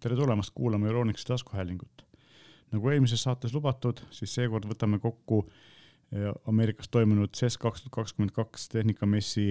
tere tulemast kuulama Euronixi taskuhäälingut. nagu eelmises saates lubatud, siis seekord võtame kokku eh, Ameerikas toimunud CES kaks tuhat kakskümmend kaks tehnikamessi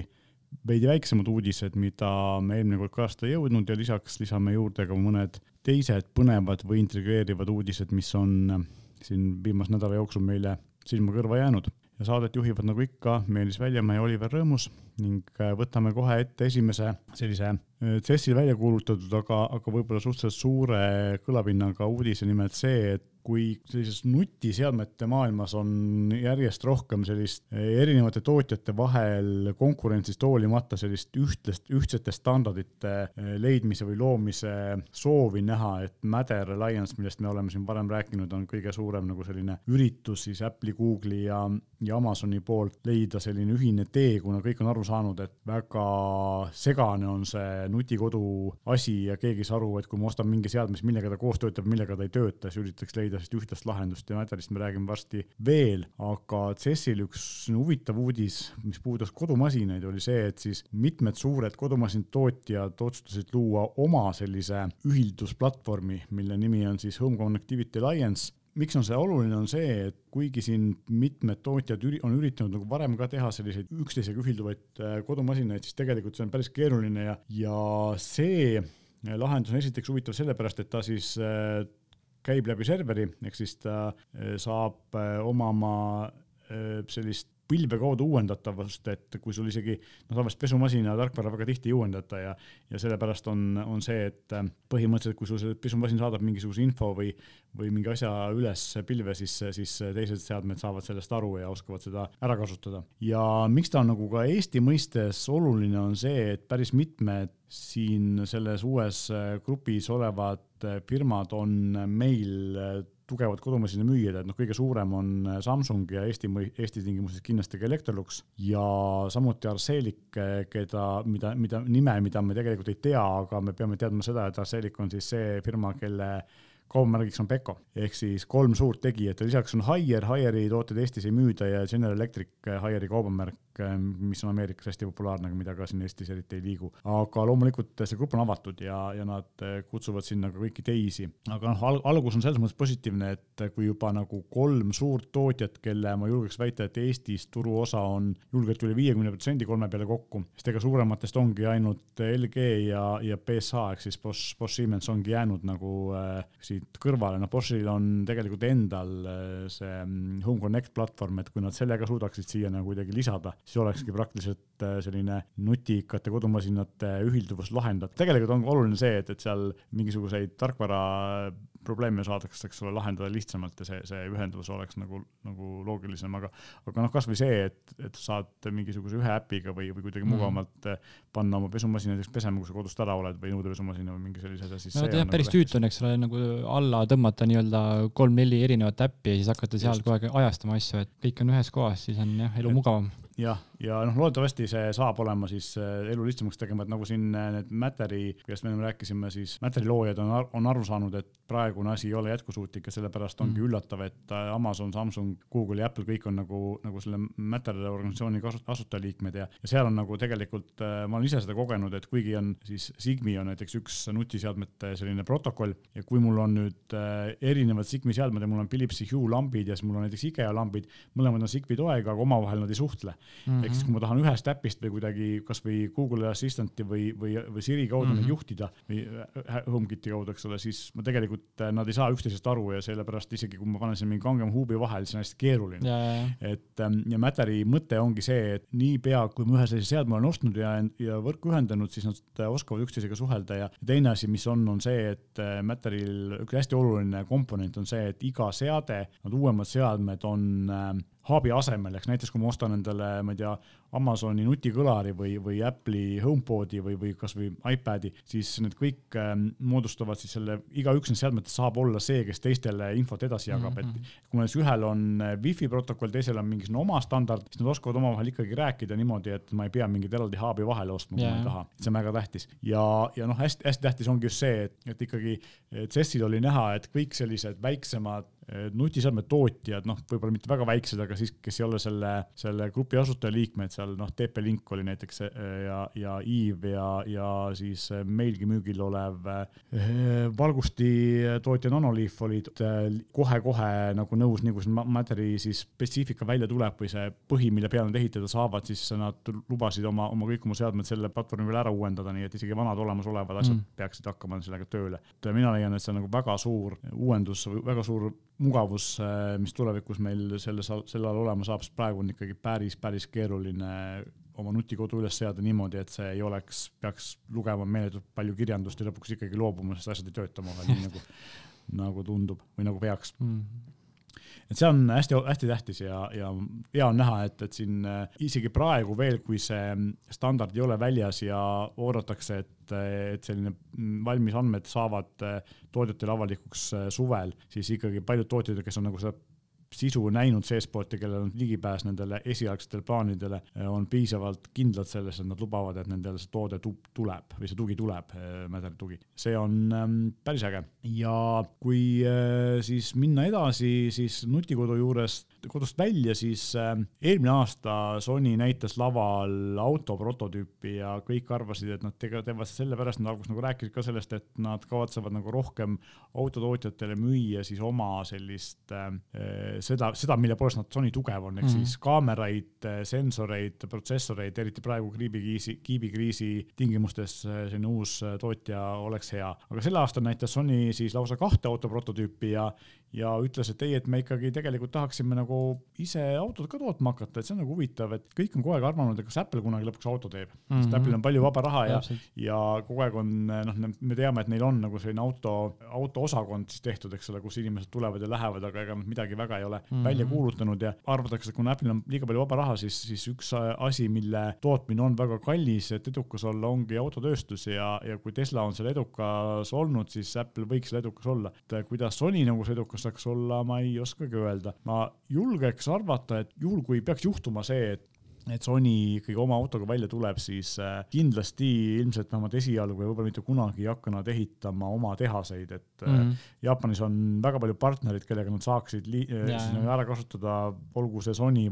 veidi väiksemad uudised, mida me eelmine kord kajastada ei jõudnud ja lisaks lisame juurde ka mõned teised põnevad või intrigeerivad uudised, mis on eh, siin viimase nädala jooksul meile silma-kõrva jäänud ja saadet juhivad nagu ikka Meelis Väljamäe ja Oliver Rõõmus ning eh, võtame kohe ette esimese sellise CES-il välja kuulutatud, aga, aga võib-olla suhteliselt suure kõlapinnaga uudise, nimelt see, et kui sellises nutiseadmete maailmas on järjest rohkem sellist erinevate tootjate vahel konkurentsist hoolimata sellist ühtlast, ühtsete standardite leidmise või loomise soovi näha, et Matter Alliance, millest me oleme siin varem rääkinud, on kõige suurem nagu selline üritus siis Apple'i, Google'i ja, ja Amazoni poolt leida selline ühine tee, kuna kõik on aru saanud, et väga segane on see nutikodu asi ja keegi ei saa aru, et kui ma ostan mingi seadme, siis millega ta koos töötab, millega ta ei tööta, siis üritatakse leida sellist ühtlast lahendust ja Matterist me räägime varsti veel, aga CES-il üks huvitav uudis, mis puudutas kodumasinaid, oli see, et siis mitmed suured kodumasinatootjad otsustasid luua oma sellise ühildusplatvormi, mille nimi on siis Home Connectivity Alliance. Miks on see oluline, on see, et kuigi siin mitmed tootjad üri, on üritanud nagu varem ka teha selliseid üksteisega ühilduvaid äh, kodumasinaid, siis tegelikult see on päris keeruline ja, ja see lahendus on esiteks huvitav sellepärast, et ta siis äh, käib läbi serveri, ehk siis ta äh, saab omama sellist pilve kaudu uuendatavust, et kui sul isegi noh, tavaliselt pesumasina tarkvara väga tihti ei uuendata ja, ja sellepärast on, on see, et äh, põhimõtteliselt, kui sul see pesumasin saadab mingisuguse info või, või mingi asja üles pilve, siis, siis teised seadmed saavad sellest aru ja oskavad seda ära kasutada. ja miks ta on nagu ka Eesti mõistes oluline, on see, et päris mitmed siin selles uues äh, grupis olevad äh, firmad on meil tugevad kodumasina müüjad, et noh, kõige suurem on äh, Samsung ja Eesti, Eesti tingimustes kindlasti ka Electrolux ja samuti Arcelik, äh, keda, mida, mida nime, mida me tegelikult ei tea, aga me peame teadma seda, et Arcelik on siis see firma, kelle kaubamärgiks on Beko ehk siis kolm suurt tegijat ja lisaks on Haier, Haieri tooteid Eestis ei müüda ja General Electric, äh, Haieri kaubamärk, mis on Ameerikas hästi populaarne, aga mida ka siin Eestis eriti ei liigu. aga loomulikult see grupp on avatud ja, ja nad kutsuvad sinna ka kõiki teisi, aga noh al, algus on selles mõttes positiivne, et kui juba nagu kolm suurt tootjat, kelle ma julgeks väita, et Eestis turuosa on julgelt üle viiekümne protsendi kolme peale kokku, sest ega suurematest ongi ainult LG ja, ja BSH ehk siis Bosch, Bosch Siemens ongi jäänud nagu äh, siit kõrvale, noh Boschil on tegelikult endal äh, see mm, Home Connect platvorm, et kui nad sellega suudaksid siia nagu kuidagi lisada, siis olekski praktiliselt äh, selline nutikate kodumasinate ühilduvus lahendatud. tegelikult on oluline see, et, et seal mingisuguseid tarkvara probleeme saadakse, ole, lahendada lihtsamalt ja see, see ühendus oleks nagu, nagu loogilisem, aga, aga noh, kasvõi see, et, et saad mingisuguse ühe äpiga või, või kuidagi mm. mugavamalt eh, panna oma pesumasina näiteks pesema, kui sa kodust ära oled või nõudepesumasina või mingi sellise asja, siis no, see on päris nagu tüütu on, eks ole, nagu alla tõmmata nii-öelda kolm-neli erinevat äppi ja siis hakata seal kogu aeg ajastama asju, et kõik on ühes kohas, siis on jah, elu mugavam jah, ja noh, loodetavasti see saab olema siis äh, elu lihtsamaks tegema, et nagu siin äh, need Matteri, kellest me enne rääkisime, siis Matteri loojad on, on aru saanud, et praegune asi ei ole jätkusuutlik ja sellepärast ongi mm. üllatav, et äh, Amazon, Samsung, Google ja Apple kõik on nagu, nagu selle Matteri organisatsiooni asutajaliikmed ja, ja seal on nagu tegelikult, ma olen ise seda kogenud, et kuigi on siis Sigmi on näiteks üks nutiseadmete selline protokoll ja kui mul on nüüd erinevad Sigmi seadmed ja mul on Philipsi Hue lambid ja siis mul on näiteks IKEA lambid, mõlemad on Sigmi toega, aga omavahel nad ei suhtle mm. -hmm. ehk siis, kui ma tahan ühest äpist või kuidagi kasvõi Google Assistant'i või, või, või Siri kaudu mm -hmm. neid juhtida või äh, HomeKiti kaudu, eks ole, siis ma tegelikult, äh, nad ei saa üksteisest aru ja sellepärast isegi kui ma panen siin mingi kangema huubi vahel, siis on hästi keeruline. et ähm, ja Matteri mõte ongi see, et niipea, kui ma ühe sellise seadme olen ostnud ja, ja võrku ühendanud, siis nad äh, oskavad üksteisega suhelda ja teine asi, mis on, on see, et Matteril üks hästi oluline komponent on see, et iga seade, need uuemad seadmed on hub'i asemel, eks. Näiteks kui ma ostan endale, ma ei tea, Amazoni nutikõlari või, või Apple'i HomePodi või, või kasvõi iPad'i, siis need kõik äh, moodustavad siis selle, igaüks nendest seadmetest saab olla see, kes teistele infot edasi jagab mm, -hmm. et mhm. kui näiteks ühel on äh, wifi protokoll, teisel on mingisugune oma standard, siis nad oskavad omavahel ikkagi rääkida niimoodi, et ma ei pea mingit eraldi hub'i vahele ostma, kui yeah. ma ei taha, see on väga tähtis. ja, ja noh, hästi-hästi tähtis ongi just see, et, et ikkagi CES-il oli näha, et kõik sellised väiksemad nutiseadmetootjad, noh, võib-olla mitte väga väiksed, aga siis, kes ei ole selle, selle grupi asutajaliikmed seal, noh, TP Link oli näiteks ja, ja Eve ja, ja siis meilgi müügil olev valgusti tootja Nanoliif olid kohe-kohe nagu nõus, nii kui see Matteri siis spetsiifika välja tuleb või see põhi, mille peale nad ehitada saavad, siis nad lubasid oma, oma kõik oma seadmed selle platvormi peal ära uuendada, nii et isegi vanad olemasolevad asjad mm. peaksid hakkama sellega tööle. mina leian, et see on nagu väga suur uuendus, väga suur mugavus, mis tulevikus meil selles, sel ajal olema saab, sest praegu on ikkagi päris, päris keeruline oma nutikodu üles seada niimoodi, et see ei oleks, peaks lugema meeletult palju kirjandust ja lõpuks ikkagi loobuma, sest asjad ei tööta omavahel nii nagu, nagu tundub või nagu peaks. Mm et see on hästi-hästi tähtis ja, ja hea on näha, et, et siin äh, isegi praegu veel, kui see standard ei ole väljas ja oodatakse, et, et selline valmis andmed saavad äh, tootjatele avalikuks äh, suvel, siis ikkagi paljud tootjad, kes on nagu seda sisu näinud seestpoolt ja kellel on ligipääs nendele esialgsetele plaanidele, on piisavalt kindlad selles, et nad lubavad, et nendel see toode tuleb või see tugi tuleb, Mäderi tugi. see on ähm, päris äge ja kui äh, siis minna edasi, siis nutikodu juurest kodust välja, siis äh, eelmine aasta Sony näitas laval auto prototüüpi ja kõik arvasid, et nad teevad seda sellepärast, nad alguses nagu rääkisid ka sellest, et nad kavatsevad nagu rohkem autotootjatele müüa siis oma sellist äh, seda, seda, mille poolest nad Sony tugev on, ehk mm -hmm. siis kaameraid, sensoreid, protsessoreid, eriti praegu kiibikriisi, kiibikriisi tingimustes selline uus tootja oleks hea. aga sel aastal näitas Sony siis lausa kahte auto prototüüpi ja, ja ütles, et ei, et me ikkagi tegelikult tahaksime nagu ise autod ka tootma hakata, et see on nagu huvitav, et kõik on kogu aeg arvanud, et kas Apple kunagi lõpuks auto teeb mm. -hmm. sest Apple'il on palju vaba raha ja, ja kogu aeg on noh, me teame, et neil on nagu selline auto, autoosakond siis tehtud, eks ole, kus inimesed tulevad ja lähevad, aga ega nad midagi väga ei ole mm -hmm. välja kuulutanud ja arvatakse, et kuna Apple'il on liiga palju vaba raha, siis, siis üks asi, mille tootmine on väga kallis, et edukas olla, ongi autotööstus ja, ja kui Tesla on seal edukas olnud, siis Apple võiks seal edukas olla. et kuidas Sony nagu see edukas saaks olla, ma ei oskagi öelda. ma julgeks arvata, et juhul, kui peaks juhtuma see, et et Sony ikkagi oma autoga välja tuleb, siis äh, kindlasti ilmselt vähemalt esialgu ja võib-olla mitte kunagi ei hakka nad ehitama oma tehaseid, et mm -hmm. Jaapanis on väga palju partnereid, kellega nad saaksid yeah. siis nagu ära kasutada, olgu see Sony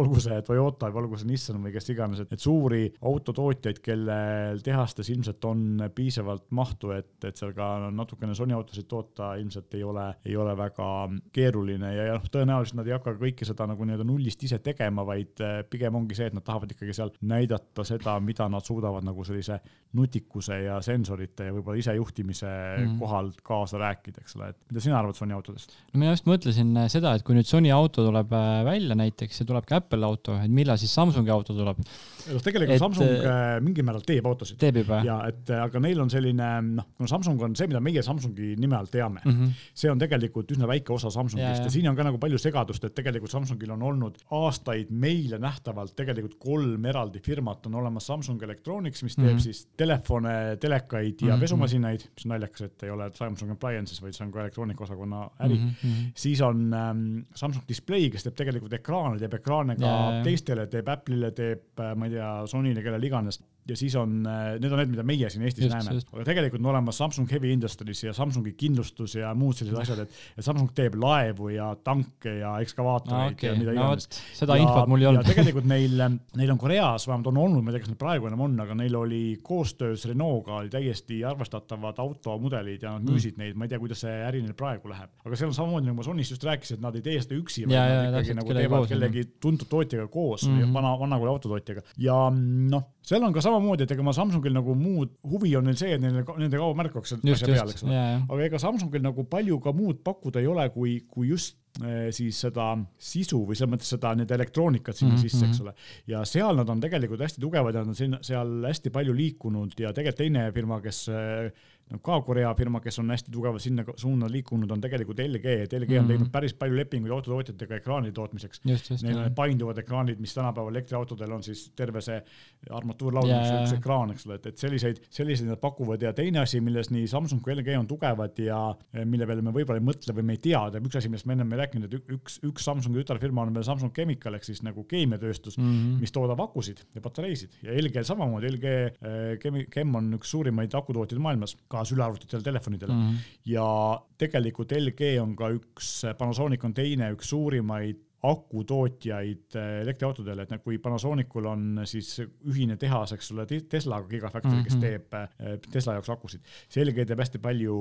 olgu see Toyota või olgu see Nissan või kes iganes, et, suuri autotootjaid, kellel tehastes ilmselt on piisavalt mahtu, et, et seal ka natukene Sony autosid toota ilmselt ei ole, ei ole väga keeruline ja, ja noh, tõenäoliselt nad ei hakka kõike seda nagu nii-öelda nullist ise tegema, vaid äh, pigem ongi see, et nad tahavad ikkagi seal näidata seda, mida nad suudavad nagu sellise nutikuse ja sensorite ja võib-olla isejuhtimise mm -hmm. kohal kaasa rääkida, eks ole, et mida sina arvad Sony autodest? no mina just mõtlesin äh, seda, et kui nüüd Sony auto tuleb äh, välja näiteks ja tuleb ka Apple auto, et millal siis Samsungi auto tuleb? noh, tegelikult et, Samsung äh, mingil määral teeb autosid. teeb juba? ja et aga neil on selline noh, kuna Samsung on see, mida meie Samsungi nime all teame mm, -hmm. see on tegelikult üsna väike osa Samsungist ja, ja. ja siin on ka nagu palju segadust, et tegelikult Samsungil on olnud aastaid meile nähtavalt tegelikult kolm eraldi firmat on olemas, Samsung Electronics, mis teeb mm -hmm. siis telefone, telekaid ja mm -hmm. pesumasinaid, mis on naljakas, et ei ole Samsung Appliances, vaid see on ka elektroonikaosakonna äri mm. -hmm. siis on ähm, Samsung Display, kes teeb tegelikult ekraane, teeb ekraane ka yeah. teistele, teeb Apple'ile, teeb, äh, ma ei tea, Sonyle, kellele iganes ja siis on, äh, need on need, mida meie siin Eestis just, näeme, aga tegelikult on olemas Samsung Heavy Industries ja Samsungi kindlustus ja muud sellised asjad, et, Samsung teeb laevu ja tanke ja ekskavaatoreid okay. ja mida iganes no,. seda ja, infot mul ei olnud. tegelikult neil, neil on Koreas, vähemalt on olnud, ma ei tea, kas neil praegu enam on, aga neil oli koostöös Renault'ga oli täiesti arvestatavad automudelid ja nad mm. müüsid mm. neid, ma ei tea, kuidas see äri neil praegu läheb, aga seal on samamoodi nagu ma Sonys just rääkisin, et nad ei tee seda üksi, vaid nad ikkagi nagu teevad kellegi tuntud tootjaga koos mm, -hmm. vana, vana kooli autotootjaga ja noh, seal on ka samamoodi, et ega ma Samsungil nagu muud huvi on neil see, et neil nende kaubamärk oleks seal asja peal, eks ole. aga ega Samsungil nagu palju ka muud pakkuda ei ole, kui, kui just eh, siis seda sisu või selles mõttes seda, need elektroonikat sinna mm -hmm. sisse, eks ole. ja seal nad on tegelikult hästi tugevad ja nad on sinna, seal hästi palju liikunud ja tegelikult teine firma, kes eh, no ka Korea firma, kes on hästi tugevalt sinna suunda liikunud, on tegelikult LG, et LG mm -hmm. on mhm. teinud päris palju lepinguid autotootjatega ekraanide tootmiseks. Neil on need painduvad ekraanid, mis tänapäeval elektriautodel on siis terve see armatuurlaud yeah., üks ekraan, eks ole, et, et selliseid, selliseid nad pakuvad ja teine asi, milles nii Samsung kui LG on tugevad ja mille peale me võib-olla ei mõtle või me ei tea, üks asi, millest me ennem ei rääkinud, et üks, üks Samsungi tütarfirma on veel Samsung Chemical ehk siis nagu keemiatööstus mm, -hmm. mis toodab akusid ja patareisid ja LG samamoodi, LG Chem, Chem on üks suurimaid akutootjaid maailmas ka ära sülearvutitele, telefonidele mm. -hmm. ja tegelikult LG on ka üks, Panasonic on teine, üks suurimaid akutootjaid äh, elektriautodele, et kui Panasonicul on siis ühine tehas, eks ole, Teslaga Gigafactory mm, -hmm. kes mhm. teeb äh, Tesla jaoks akusid. selge teeb hästi palju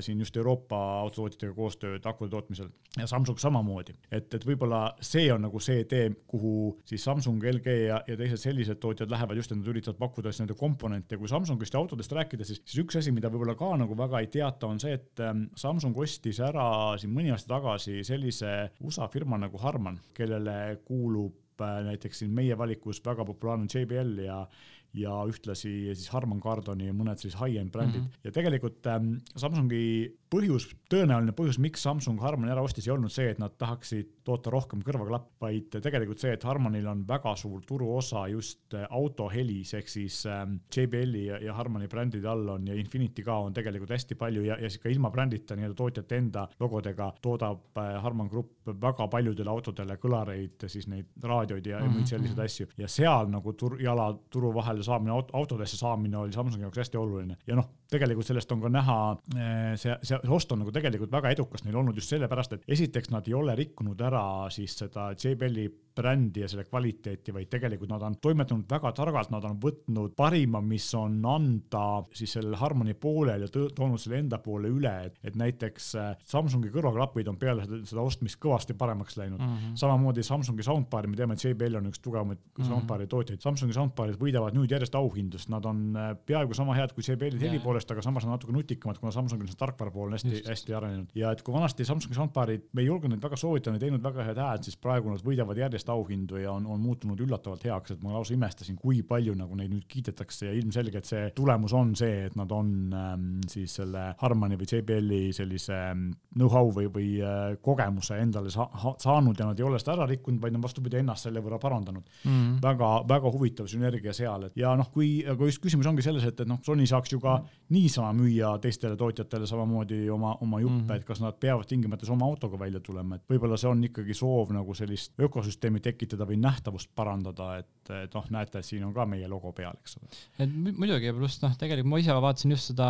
siin just Euroopa autotootjatega koostööd akude tootmisel ja Samsung samamoodi. et, et võib-olla see on nagu see tee, kuhu siis Samsung, LG ja, ja teised sellised tootjad lähevad just, et nad üritavad pakkuda siis nende komponente. kui Samsungist ja autodest rääkida, siis, siis üks asi, mida võib-olla ka nagu väga ei teata, on see, et ähm, Samsung ostis ära siin mõni aasta tagasi sellise USA firma nagu Harman Harman, kellele kuulub äh, näiteks siin meie valikus väga populaarne JBL ja ja ühtlasi siis Harman Kardoni ja mõned siis high-end brändid mm -hmm. ja tegelikult ähm, Samsungi põhjus, tõenäoline põhjus, miks Samsung Harmani ära ostis, ei olnud see, et nad tahaksid toota rohkem kõrvaklappe, vaid tegelikult see, et Harmanil on väga suur turuosa just äh, autohelis ehk siis ähm, JBL-i ja, ja Harmani brändide all on ja Infinity ka on tegelikult hästi palju ja, ja siis ka ilma brändita nii-öelda tootjate enda logodega toodab äh, Harman Grupp väga paljudele autodele kõlareid, siis neid raadioid ja mm -hmm. muid selliseid mhm. asju ja seal nagu tur, jala turu vahel autodele saamine, autodesse saamine oli Samsungi jaoks hästi oluline ja noh, tegelikult sellest on ka näha, eh, see, see, see ost on nagu tegelikult väga edukas neil olnud just sellepärast, et esiteks nad ei ole rikkunud ära siis seda JBL-i brändi ja selle kvaliteeti, vaid tegelikult nad on toimetanud väga targalt, nad on võtnud parima, mis on anda siis sellel Harmoni poolel ja toonud selle enda poole üle, et, et näiteks äh, Samsungi kõrvaklapid on peale seda, seda ostmist kõvasti paremaks läinud mm. -hmm. samamoodi Samsungi soundbar'i, me teame, et JBL on üks tugevamaid mm -hmm. soundbar'i tootjaid. Samsungi soundbar'id võidavad nüüd järjest auhindu, sest nad on äh, peaaegu sama head kui JBL-id heli poolest, aga samas on natuke nutikamad, kuna Samsungil see tarkvara pool on hästi, hästi arenenud. ja et kui vanasti Samsungi soundbar'id, me ei julgenud neid väga soovitada, neid teinud väga head hääd, siis praegu nad võidavad järjest järjest auhindu ja on, on muutunud üllatavalt heaks, et ma lausa imestasin, kui palju nagu neid nüüd kiidetakse ja ilmselgelt see tulemus on see, et nad on ähm, siis selle Harmani või JBL-i sellise ähm, know-how või, või äh, kogemuse endale sa saanud ja nad ei ole seda ära rikkunud, vaid on vastupidi ennast selle võrra parandanud mm. -hmm. väga, väga huvitav sünergia seal, et ja noh, kui, aga just küsimus ongi selles, et, et noh, Sony saaks ju ka mm -hmm. niisama müüa teistele tootjatele samamoodi oma, oma juppe mm, -hmm. et kas nad peavad tingimata oma autoga välja tulema, et võib-olla see on ikkagi soov nagu sellist ökosüsteemi süsteemi tekitada või nähtavust parandada, et, et noh, näete, siin on ka meie logo peal, eks ole. et muidugi pluss noh, tegelikult ma ise vaatasin just seda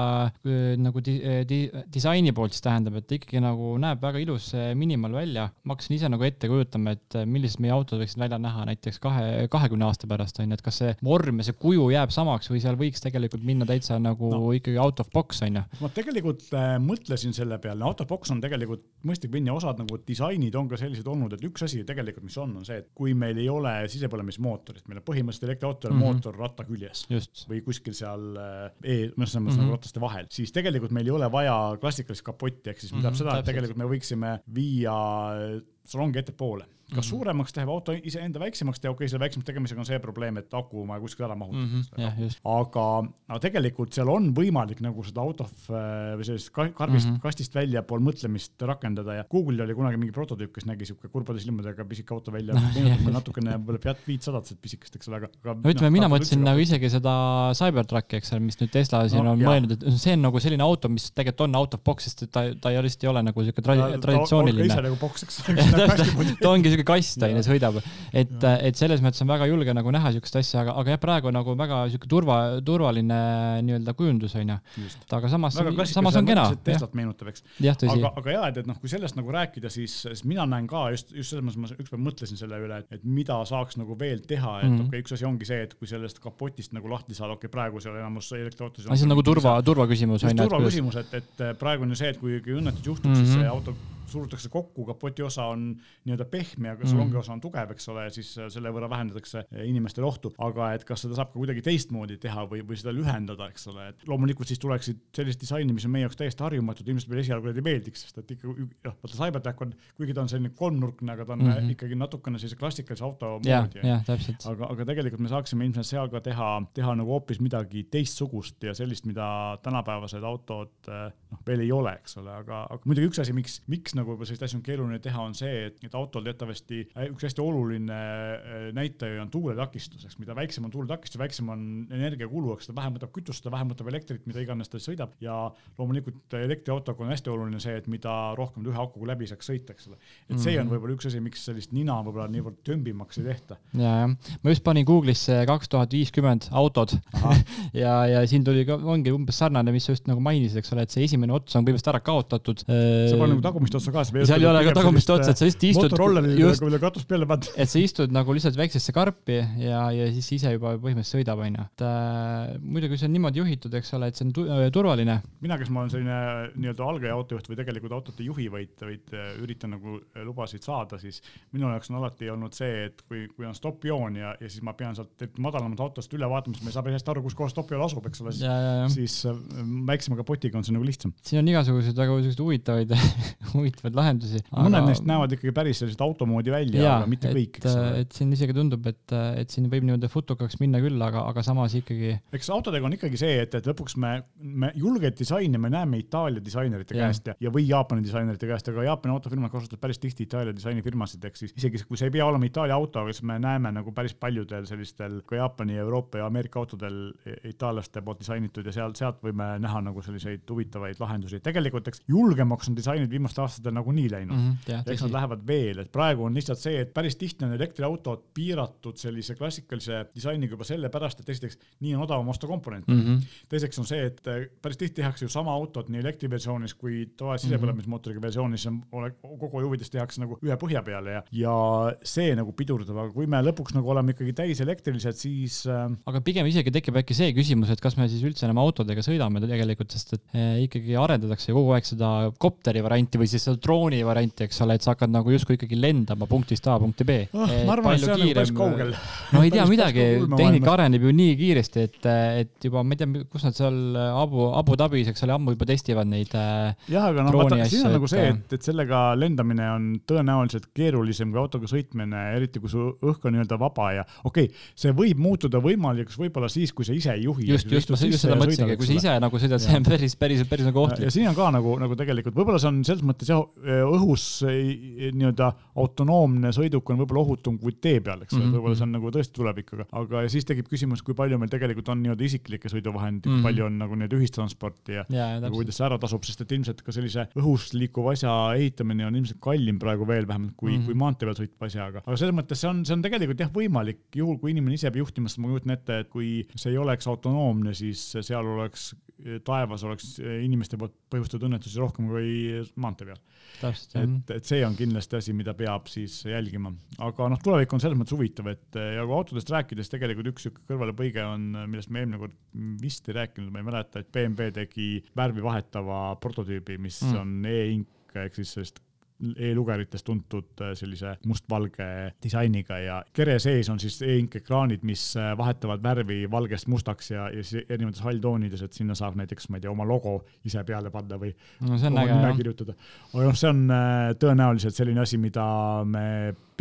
nagu di, di, disaini poolt, siis tähendab, et ikkagi nagu näeb väga ilus minimal välja. ma hakkasin ise nagu ette kujutama, et millised meie autod võiksid välja näha näiteks kahe, kahekümne aasta pärast on ju, et kas see vorm ja see kuju jääb samaks või seal võiks tegelikult minna täitsa nagu no. ikkagi out of box on ju. ma tegelikult äh, mõtlesin selle peale, out of box on tegelikult mõistlik minna, osad nagu disainid on ka sellised olnud, et üks asi tegelikult, mis on, on see, et kui meil ei ole sisepõlemismootorit, meil on põhimõtteliselt elektriautol mm -hmm. mootor ratta küljes Just. või kuskil seal e, noh, selles mõttes mm -hmm. nagu rataste vahel, siis tegelikult meil ei ole vaja klassikalist kapotti, ehk siis mm -hmm, tähendab seda, et tegelikult me võiksime viia salongi ettepoole kas mm -hmm. suuremaks teeb auto iseenda väiksemaks teha, okei okay,, selle väiksemaks tegemisega on see probleem, et aku on vaja kuskil ära mahutada mm. -hmm. Yeah, aga, aga tegelikult seal on võimalik nagu seda auto äh, või sellist karbist mm, -hmm. kastist väljapool mõtlemist rakendada ja Google'il oli kunagi mingi prototüüp, kes nägi siuke kurbade silmadega pisike auto välja meenutab natukene võib-olla Fiat viitsadat, pisikest, eks ole, aga, aga. no ütleme no,, mina mõtlesin nagu isegi seda Cybertrucki, eks ole, mis nüüd Tesla siin no, on jah. mõelnud, et see on nagu selline auto, mis tegelikult on out of box, sest ta, ta ei, lihtsalt ei ole nagu siuke tra traditsiooniline. ta, ta, ta, boks, eks ta ongi siuke kast on ju, sõidab. et, et selles mõttes on väga julge nagu näha siukest asja, aga, aga jah, praegu nagu väga siuke turva, turvaline nii-öelda kujundus on ju. aga samas, samas on kena. Teslat meenutab, eks. aga, aga ja, et, et noh, kui sellest nagu rääkida, siis, siis mina näen ka just, just selles mõttes, ma ükspäev mõtlesin selle üle, et, et mida saaks nagu veel teha, et mm -hmm. okei okay,, üks asi ongi see, et kui sellest kapotist nagu lahti saada, okei okay,, praegu seal enamus elektriautosid. see on nagu turva, turvaküsimus on ju. turvaküsimus, et, et praegu on ju see, et kui õnnetus juhtub mm, -hmm. siis see auto surutakse kokku, kapoti osa on nii-öelda pehme, aga salongi osa on tugev, eks ole, siis selle võrra vähendatakse inimestele ohtu, aga et kas seda saab ka kuidagi teistmoodi teha või, või seda lühendada, eks ole, et loomulikult siis tuleksid sellist disaini, mis on meie jaoks täiesti harjumatud, ilmselt meile esialgu ei meeldiks, sest et ikka jah, vaata Cybertruck on, kuigi ta on selline kolmnurkne, aga ta on mm -hmm. ikkagi natukene sellise klassikalise auto moodi. aga, aga tegelikult me saaksime ilmselt seal ka teha, teha nagu hoopis midagi teistsugust ja sellist, mida tänapäevased autod noh, veel ei ole, eks ole, aga, aga muidugi üks asi, miks, miks nagu võib-olla selliseid asju on keeruline teha, on see, et, et autol teatavasti üks hästi oluline näitaja on tuuletakistus, eks mida väiksem on tuuletakistus, väiksem on energiakulu, eks ta vähem võtab kütust, ta vähem võtab elektrit, mida iganes ta sõidab ja loomulikult elektriautoga on hästi oluline see, et mida rohkem ta ühe akuga läbi saaks sõita, eks ole. et see on mhm. võib-olla üks asi, miks sellist nina võib-olla niivõrd tömbimaks ei tehta. ja, jah, ma just panin Google'isse kaks tuhat viiskümmend autod ja, ja siin tuli ka, ongi umbes sarnane, mis sa just nagu mainisid, eks ole, et see esimene ots on põhimõtteliselt ära kaotatud. sa pane nagu tagumist otsa ka. seal ei ole ka tagumist otsa, et sa lihtsalt istud. just, kui katust peale paned. et sa istud nagu lihtsalt väiksesse karpi ja, ja siis ise juba põhimõtteliselt sõidab, onju. et äh, muidugi see on niimoodi juhitud, eks ole, et see on tu äh, turvaline. mina, kes ma olen selline nii-öelda algaja autojuht või tegelikult autot ei juhi, vaid, vaid äh, üritan nagu äh, lubasid saada, siis minu jaoks on alati olnud see, et kui, kui on stopp-joon ja, ja siis ma pean sealt madalamast autost üle vaatama, siis ma ei saa päris hästi aru, kus kohas stopp-joon asub, eks ole, siis, siis väiksema kapotiga on see nagu lihtsam. Siin on igasuguseid väga selliseid huvitavaid huvitavaid lahendusi aga.... mõned neist näevad ikkagi päris sellised auto moodi välja, aga mitte et, kõik, eks ole. et siin isegi tundub, et, et siin võib niimoodi futukaks minna küll, aga, aga samas ikkagi. eks autodega on ikkagi see, et, et lõpuks me, me julget disaini me näeme Itaalia disainerite ja. käest ja, ja või Jaapani disainerite käest, aga Jaapani autofirmad kasutavad päris tihti Itaalia disainifirmasid, ehk siis isegi kui see ei pea olema Itaalia auto, aga siis me näeme nagu päris paljudel sellistel ka Jaapani, Euroopa ja Ameerika autodel itaallaste poolt disainitud ja sealt, sealt võime näha nagu selliseid huvitavaid lahendusi. tegelikult eks julgemaks on disainid viimastel aastatel nagunii läinud mm. -hmm, ja eks nad lähevad veel, et praegu on lihtsalt see, et päris tihti on elektriautod piiratud sellise klassikalise disainiga juba sellepärast, et esiteks nii on odavam osta komponente mm. -hmm. teiseks on see, et päris tihti tehakse ju sama autot nii elektriversioonis kui tavalise mhm. sisepõlemismootoriga versioonis, kogu huvides tehakse nagu ühe põhja peale ja, ja see nagu pidurdab, aga kui me lõpuks nagu oleme ikkagi täiselektrilised, siis äh.... aga pigem isegi tekib äkki see küsimus, et kas me siis üldse enam autodega sõidame tegelikult, sest et eh, ikkagi arendatakse kogu aeg seda kopteri varianti või siis seda drooni varianti, eks ole, et sa hakkad nagu justkui ikkagi lendama punktist A punkti B oh,. ma arvan, et see on nagu päris kaugel. no ei tea midagi, tehnika areneb ju nii kiiresti, et, et juba ma ei tea, kus nad seal Abu, Abu Dhabis, eks ole, ammu juba testivad neid. Äh, jah, aga noh, vaata, siin on nagu see, et, et sellega lendamine on tõenäoliselt keerulisem kui autoga sõitmine, eriti kui su õhk on nii-öelda vaba ja okei okay,, see võib muutuda võimalikuks võib-olla siis, kui sa ise ei juhi. just, just, ma just seda mõtlesingi, kui sa ise nagu sõidad, see on päris, päris, päris nagu ohtlik. ja siin on ka nagu, nagu tegelikult võib-olla see on selles mõttes jah, õhus nii-öelda autonoomne sõiduk on võib-olla ohutum kui tee peal, eks ole mm -hmm., võib-olla see on nagu tõesti tulevik, aga, siis tekib küsimus, kui palju meil tegelikult on nii-öelda isiklikke sõiduvahendeid mm, -hmm. palju on nagu nii-öelda ühistransporti ja, ja, ja nagu kuidas see ära tasub, sest et ilmselt ka sellise õhus liikuva asja ehitamine on ilmselt kallim praegu veel vähemalt kui mm, -hmm. kui maantee peal sõitva asjaga. aga selles mõttes see on, see on tegelikult jah võimalik, juhul kui inimene ise peab juhtima, sest ma kujutan ette, et kui see ei oleks autonoomne, siis seal oleks taevas oleks inimeste poolt põhjustatud õnnetusi rohkem kui maantee peal. et, et see on kindlasti asi, mida peab siis jälgima, aga noh, tulevik on selles mõttes huvitav, et ja kui autodest rääkides tegelikult üks sihuke kõrvalepõige on, millest me eelmine kord vist ei rääkinud, ma ei mäleta, et BMW tegi värvi vahetava prototüübi, mis mm. on e-ink ehk siis sellist e-lugeritest tuntud äh, sellise mustvalge disainiga ja kere sees on siis e-ink ekraanid, mis äh, vahetavad värvi valgest mustaks ja, ja siis erinevates halltoonides, et sinna saab näiteks, ma ei tea, oma logo ise peale panna või no, oma nime kirjutada. aga noh, see on äh, tõenäoliselt selline asi, mida me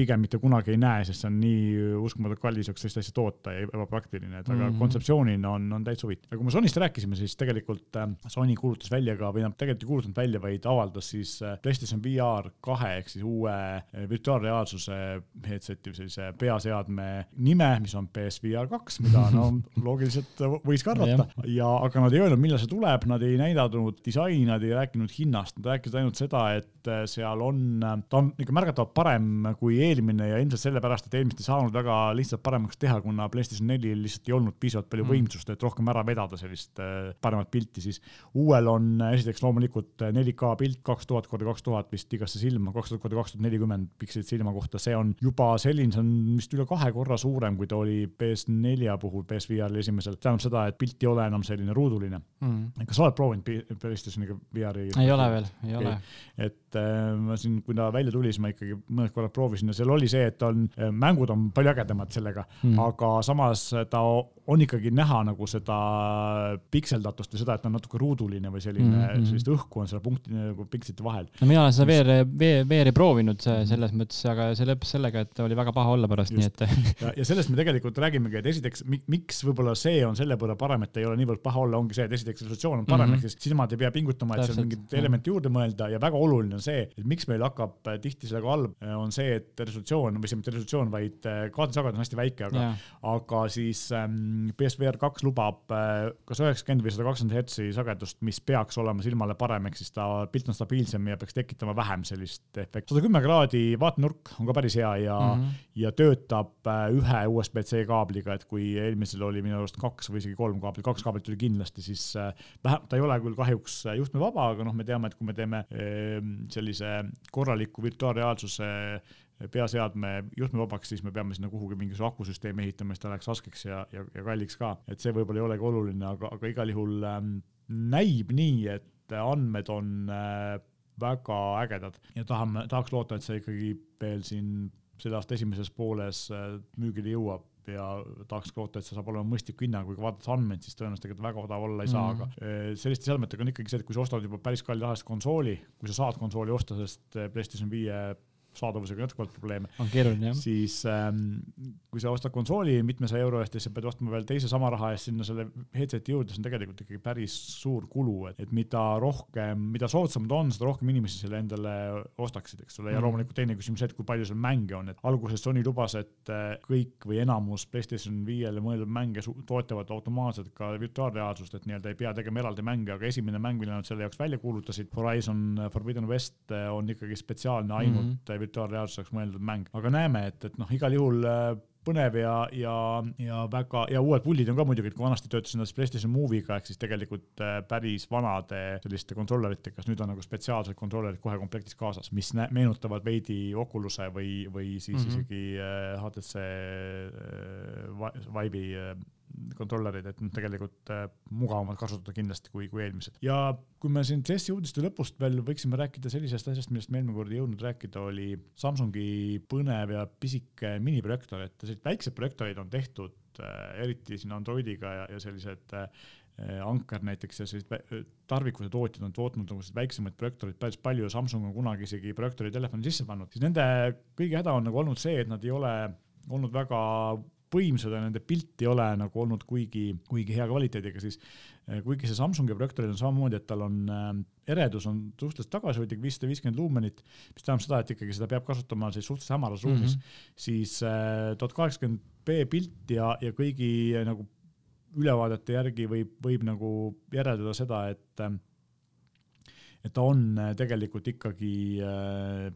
pigem mitte kunagi ei näe, sest see on nii uskumatult kallis oleks sellist asja toota ja ebapraktiline, et aga mm -hmm. kontseptsioonina on, on täitsa huvitav. ja kui me Sonyst rääkisime, siis tegelikult äh, Sony kuulutas välja ka, või noh, tegelikult ei kuulutanud välja, vaid avaldas siis äh, PlayStation VR kahe ehk siis uue äh, virtuaalreaalsuse headset'i või sellise peaseadme nime, mis on PSVR kaks, mida no loogiliselt võis ka arvata ja aga nad ei öelnud, millal see tuleb, nad ei näidanud disaini, nad ei rääkinud hinnast, nad rääkisid ainult seda, et seal on, ta on ikka märgatavalt parem kui eelmine ja ilmselt sellepärast, et eelmist ei saanud väga lihtsalt paremaks teha, kuna PlayStation neljal lihtsalt ei olnud piisavalt palju mm. võimsust, et rohkem ära vedada sellist äh, paremat pilti, siis uuel on esiteks loomulikult 4K pilt kaks tuhat korda kaks tuhat vist igasse silma, kaks tuhat korda kaks tuhat nelikümmend pikslit silma kohta, see on juba selline, see on vist üle kahe korra suurem, kui ta oli PS4 puhul, PS5-l esimesel. tähendab seda, et pilt ei ole enam selline ruuduline mm.. kas sa oled proovinud PlayStationiga VR-i? ei ole veel, ei okay. ole. et äh, ma siin, kui ta välja tuli, siis ma ikkagi mõned korrad proovisin seal oli see, et on, mängud on palju ägedamad sellega mm., aga samas ta on ikkagi näha nagu seda pikseldatust või seda, et ta on natuke ruuduline või selline mm, -hmm. sellist õhku on selle punkti nagu pikslite vahel. no mina olen seda VR, VR-i proovinud selles mõttes, aga see lõppes sellega, et oli väga paha olla pärast, nii et ja, ja sellest me tegelikult räägimegi, et esiteks, miks võib-olla see on selle võrra parem, et ei ole niivõrd paha olla, ongi see, et esiteks resolutsioon on parem mm, -hmm. ehk siis silmad ei pea pingutama, et seal mingit elementi juurde mõelda ja väga oluline on see, et miks meil hakkab tihti sellega halb, on see, et resolutsioon või see mitte resolutsioon, vaid kaadrisagedus on hästi väike, aga, aga siis ähm, PSVR kaks lubab äh, kas üheksakümmend või sada kakskümmend hertsi sagedust, mis peaks olema silmale parem, ehk siis ta pilt on stabiilsem ja peaks tekitama vähem sellist efekti. sada kümme kraadi vaatenurk on ka päris hea ja mm, -hmm. ja töötab äh, ühe USB-C kaabliga, et kui eelmisel oli minu arust kaks või isegi kolm kaablit, kaks kaablit oli kindlasti, siis äh, vähem, ta ei ole küll kahjuks juhtmevaba, aga noh, me teame, et kui me teeme sellise korraliku virtuaalreaalsuse peaseadme juhtmevabaks, siis me peame sinna kuhugi mingisuguse akusüsteemi ehitama, siis ta läheks raskeks ja, ja, ja kalliks ka. et see võib-olla ei olegi oluline, aga, aga igal juhul ähm, näib nii, et andmed on äh, väga ägedad ja tahame, tahaks loota, et see ikkagi veel siin selle aasta esimeses pooles äh, müügile jõuab ja tahaks loota, et see saab olema mõistliku hinnaga, kui vaadata andmeid, siis tõenäoliselt ega ta väga odav olla ei saa mm., aga äh, selliste seadmetega on ikkagi see, et kui sa ostad juba päris kalli rahast konsooli, kui sa saad konsooli osta, sest äh, PlayStation viie saadavusega jätkuvalt probleeme. on keeruline jah. siis ähm, kui sa ostad konsooli mitmesaja euro eest ja siis sa pead ostma veel teise sama raha eest sinna selle headset'i juurde, see on tegelikult ikkagi päris suur kulu, et, et mida rohkem, mida soodsamad on, seda rohkem inimesi selle endale ostaksid, eks ole, ja mm. loomulikult teine küsimus see, et kui palju seal mänge on, et alguses Sony lubas, et äh, kõik või enamus PlayStation viiele mõeldud mänge toetavad automaatselt ka virtuaalreaalsust, et nii-öelda ei pea tegema eraldi mänge, aga esimene mäng, mille nad selle jaoks välja kuulutasid, Horizon Forbidden West äh, on ikkagi spetsiaalne ainult mm -hmm virtuaalreaalsuseks mõeldud mäng, aga näeme, et, et noh, igal juhul äh, põnev ja, ja, ja väga ja uued pullid on ka muidugi, et kui vanasti töötasin PlayStation Move'iga ehk siis tegelikult äh, päris vanade selliste kontrolleritega, siis nüüd on nagu spetsiaalsed kontrollerid kohe komplektis kaasas, mis meenutavad veidi Oculus'e või, või siis mm -hmm. isegi äh, HTC Vive'i kontrollerid, et nad tegelikult äh, mugavamalt kasutada kindlasti kui, kui eelmised. ja kui me siin CES-i uudiste lõpust veel võiksime rääkida sellisest asjast, millest me eelmine kord ei jõudnud rääkida, oli Samsungi põnev ja pisike miniprojektor, et sellised väiksed projektorid on tehtud äh, eriti siin Androidiga ja, ja sellised äh, Anker näiteks ja sellised tarvikute tootjad on tootnud nagu selliseid väiksemaid projektoreid päris palju Samsung on kunagi isegi projektori telefoni sisse pannud, siis nende kõige häda on nagu olnud see, et nad ei ole olnud väga võimsad ja nende pilt ei ole nagu olnud kuigi, kuigi hea kvaliteediga, siis eh, kuigi see Samsungi projektoril on samamoodi, et tal on äh, eredus on suhteliselt tagasihoidlik, viissada viiskümmend luumenit, mis tähendab seda, et ikkagi seda peab kasutama siis suhteliselt hämaras ruumis mm, -hmm. siis eh, tuhat kaheksakümmend B pilt ja, ja kõigi nagu ülevaadete järgi võib, võib nagu järeldada seda, et et ta on tegelikult ikkagi äh,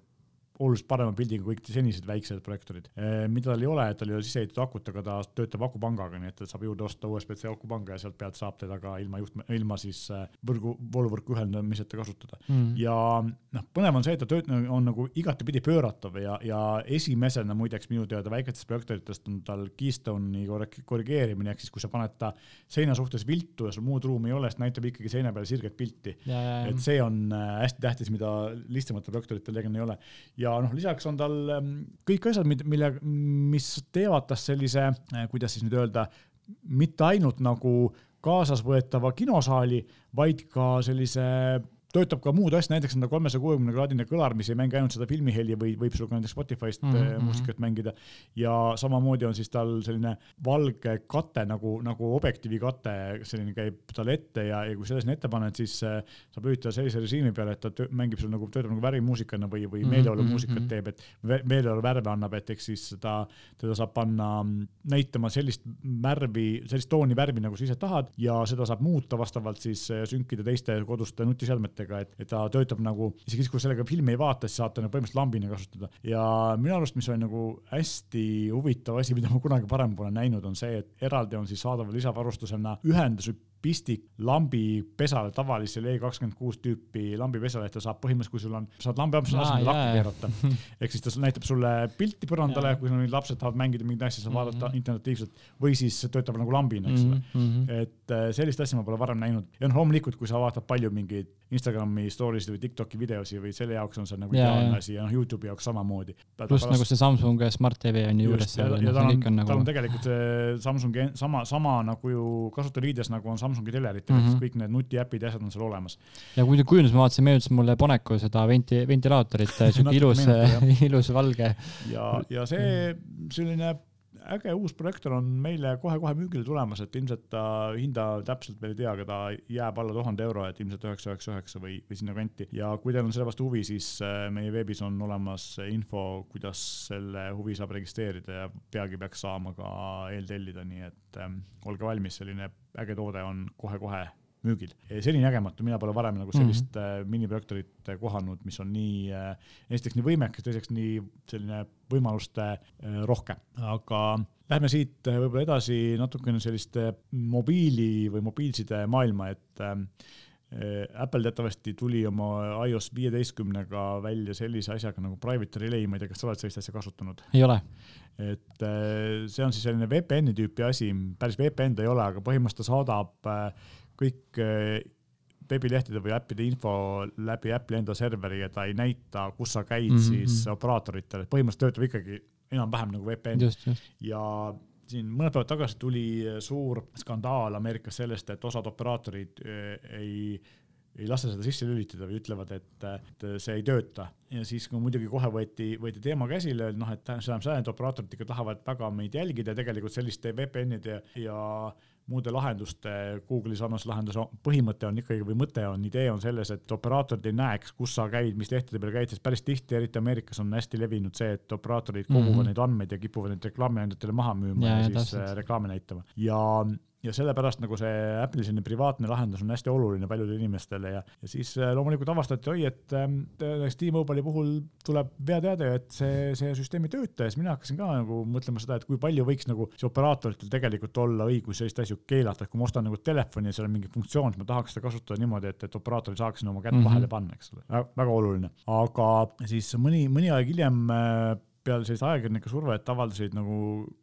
oluliselt parema pildiga kui senised väiksed projektorid. Eh, mida tal ei ole, et tal ei ole sisse ehitatud akut, aga ta töötab akupangaga, nii et ta saab juurde osta USB-C akupanga ja sealt pealt saab teda ka ilma juhtme, ilma siis võrgu, vooluvõrku ühendamiseta kasutada mm.. ja noh, põnev on see, et ta tööt-, on nagu igatepidi pööratav ja, ja esimesena muideks minu teada väikestest projektoritest on tal Keystone'i korrigeerimine, ehk siis kui sa paned ta seina suhtes viltu ja sul muud ruumi ei ole, siis näitab ikkagi seina peale sirget pilti. et see on eh, hästi tähtis, mida lihtsamatel projektoritel tegelikult ei ole ja noh, lisaks on tal ähm, kõik asjad, mille, mis teevad tast sellise, äh, kuidas siis nüüd öelda, mitte ainult nagu kaasasvõetava kinosaali, vaid ka sellise töötab ka muud asja, näiteks on ta kolmesaja kuuekümne kraadine kõlar, mis ei mängi ainult seda filmiheli või võib ka näiteks Spotify'st mm -hmm. muusikat mängida. ja samamoodi on siis tal selline valge kate nagu, nagu objektiivi kate, selline käib talle ette ja, ja kui selle sinna ette paned, siis äh, saab lülitada sellise režiimi peale, et ta töö, mängib sul nagu, töötab nagu värvimuusikana või, või mhm, meeleolumuusikat mm -hmm. teeb, et meeleoluvärve annab, et eks siis ta, teda saab panna näitama sellist värvi, sellist tooni värvi, nagu sa ise tahad ja seda saab muuta vastavalt siis äh, sünkida teiste koduste nutiseadmetega sellega, et, et ta töötab nagu, isegi siis, kui sellega filmi ei vaata, siis saate nagu põhimõtteliselt lambina kasutada. ja minu arust, mis oli nagu hästi huvitav asi, mida ma kunagi varem pole näinud, on see, et eraldi on siis saadaval lisavarustusena ühendus pistik lambipesale, tavalisele E kakskümmend kuus tüüpi lambipesale, et ta saab põhimõtteliselt, kui sul on, saad Aa, asemel jaa, lakku jaa. keerata. ehk siis ta näitab sulle pilti põrandale kui sul mingid lapsed tahavad mängida mingit asja, saad vaadata Mhm. alternatiivselt või siis töötab nagu lambina, eks ole. -hmm. et äh, sellist asja ma pole varem näinud ja noh, loomulikult, kui sa vaatad palju mingeid Instagrami story sid või Tiktoki videosi või selle jaoks on see nagu ideaalne asi ja noh, Youtube'i jaoks samamoodi. pluss nagu see Samsung Smart TV on ju juures just, ja, noh, tal on, on tal on nagu, tegelikult see Samsungi sama, sama nagu ju kasutajaliides nagu on Samsungi teleritel mm. -hmm. kõik need nutiäpid ja asjad on seal olemas. ja kui kujundus ma vaatasin, meenutas mulle Boneco seda venti-, ventilaatorit, siuke ilus ilus valge. ja, ja see selline äge uus projektor on meile kohe-kohe müügile tulemas, et ilmselt ta hinda täpselt veel ei tea, aga ta jääb alla tuhande euro, et ilmselt üheksa, üheksa, üheksa või, või sinna kanti. ja kui teil on selle vastu huvi, siis äh, meie veebis on olemas info, kuidas selle huvi saab registreerida ja peagi peaks saama ka eeltellida, nii et ähm, olge valmis, selline äge toode on kohe-kohe müügil. seninägematu, mina pole varem nagu sellist mm -hmm. miniprojektorit äh, kohanud, mis on nii äh, esiteks nii võimekas, teiseks nii selline võimaluste rohke, aga lähme siit võib-olla edasi natukene selliste mobiili või mobiilside maailma, et Apple teatavasti tuli oma iOS viieteistkümnega välja sellise asjaga nagu private relay, ma ei tea, kas sa oled sellist asja kasutanud? ei ole. et äh, see on siis selline VPN-i tüüpi asi, päris VPN ta ei ole, aga põhimõtteliselt ta saadab äh, kõik äh, veebilehtede või äppide info läbi Apple'i enda serveri ja ta ei näita, kus sa käid mm -hmm. siis mhm. operaatoritele, põhimõtteliselt töötab ikkagi enam-vähem nagu VPN ja siin mõned päevad tagasi tuli suur skandaal Ameerikas sellest, et osad operaatorid äh, ei ei lase seda sisse lülitada või ütlevad, et, et see ei tööta. Ja siis kui muidugi kohe võeti, võeti teema käsile, noh, et see tähendab seda, et operaatorid ikka tahavad väga meid jälgida ja tegelikult selliste VPN-ide ja, ja muude lahenduste, Google'i sarnase lahenduse põhimõte on ikkagi või mõte on, idee on selles, et operaatorid ei näeks, kus sa käid, mis lehtede peal käid, sest päris tihti, eriti Ameerikas on hästi levinud see, et operaatorid koguvad mm. -hmm. neid andmeid ja kipuvad neid reklaamiandjatele maha müüma ja, ja jaa, siis täpselt. äh, reklaami näitama ja ja sellepärast nagu see Apple'i selline privaatne lahendus on hästi oluline paljudele inimestele ja, ja siis äh, loomulikult avastati, oi, et ähm, näiteks T-Mobile'i puhul tuleb veateade, et see, see süsteem ei tööta ja siis mina hakkasin ka nagu mõtlema seda, et kui palju võiks nagu see operaatoritel tegelikult olla õigus selliseid asju keelata, et kui ma ostan nagu telefoni ja seal on mingi funktsioon, siis ma tahaks seda kasutada niimoodi, et, et operaatoril saaks sinna oma kätt mm. -hmm. vahele panna, eks ole, väga oluline, aga siis mõni, mõni aeg hiljem äh, peale sellist ajakirjanike survet avaldasid nagu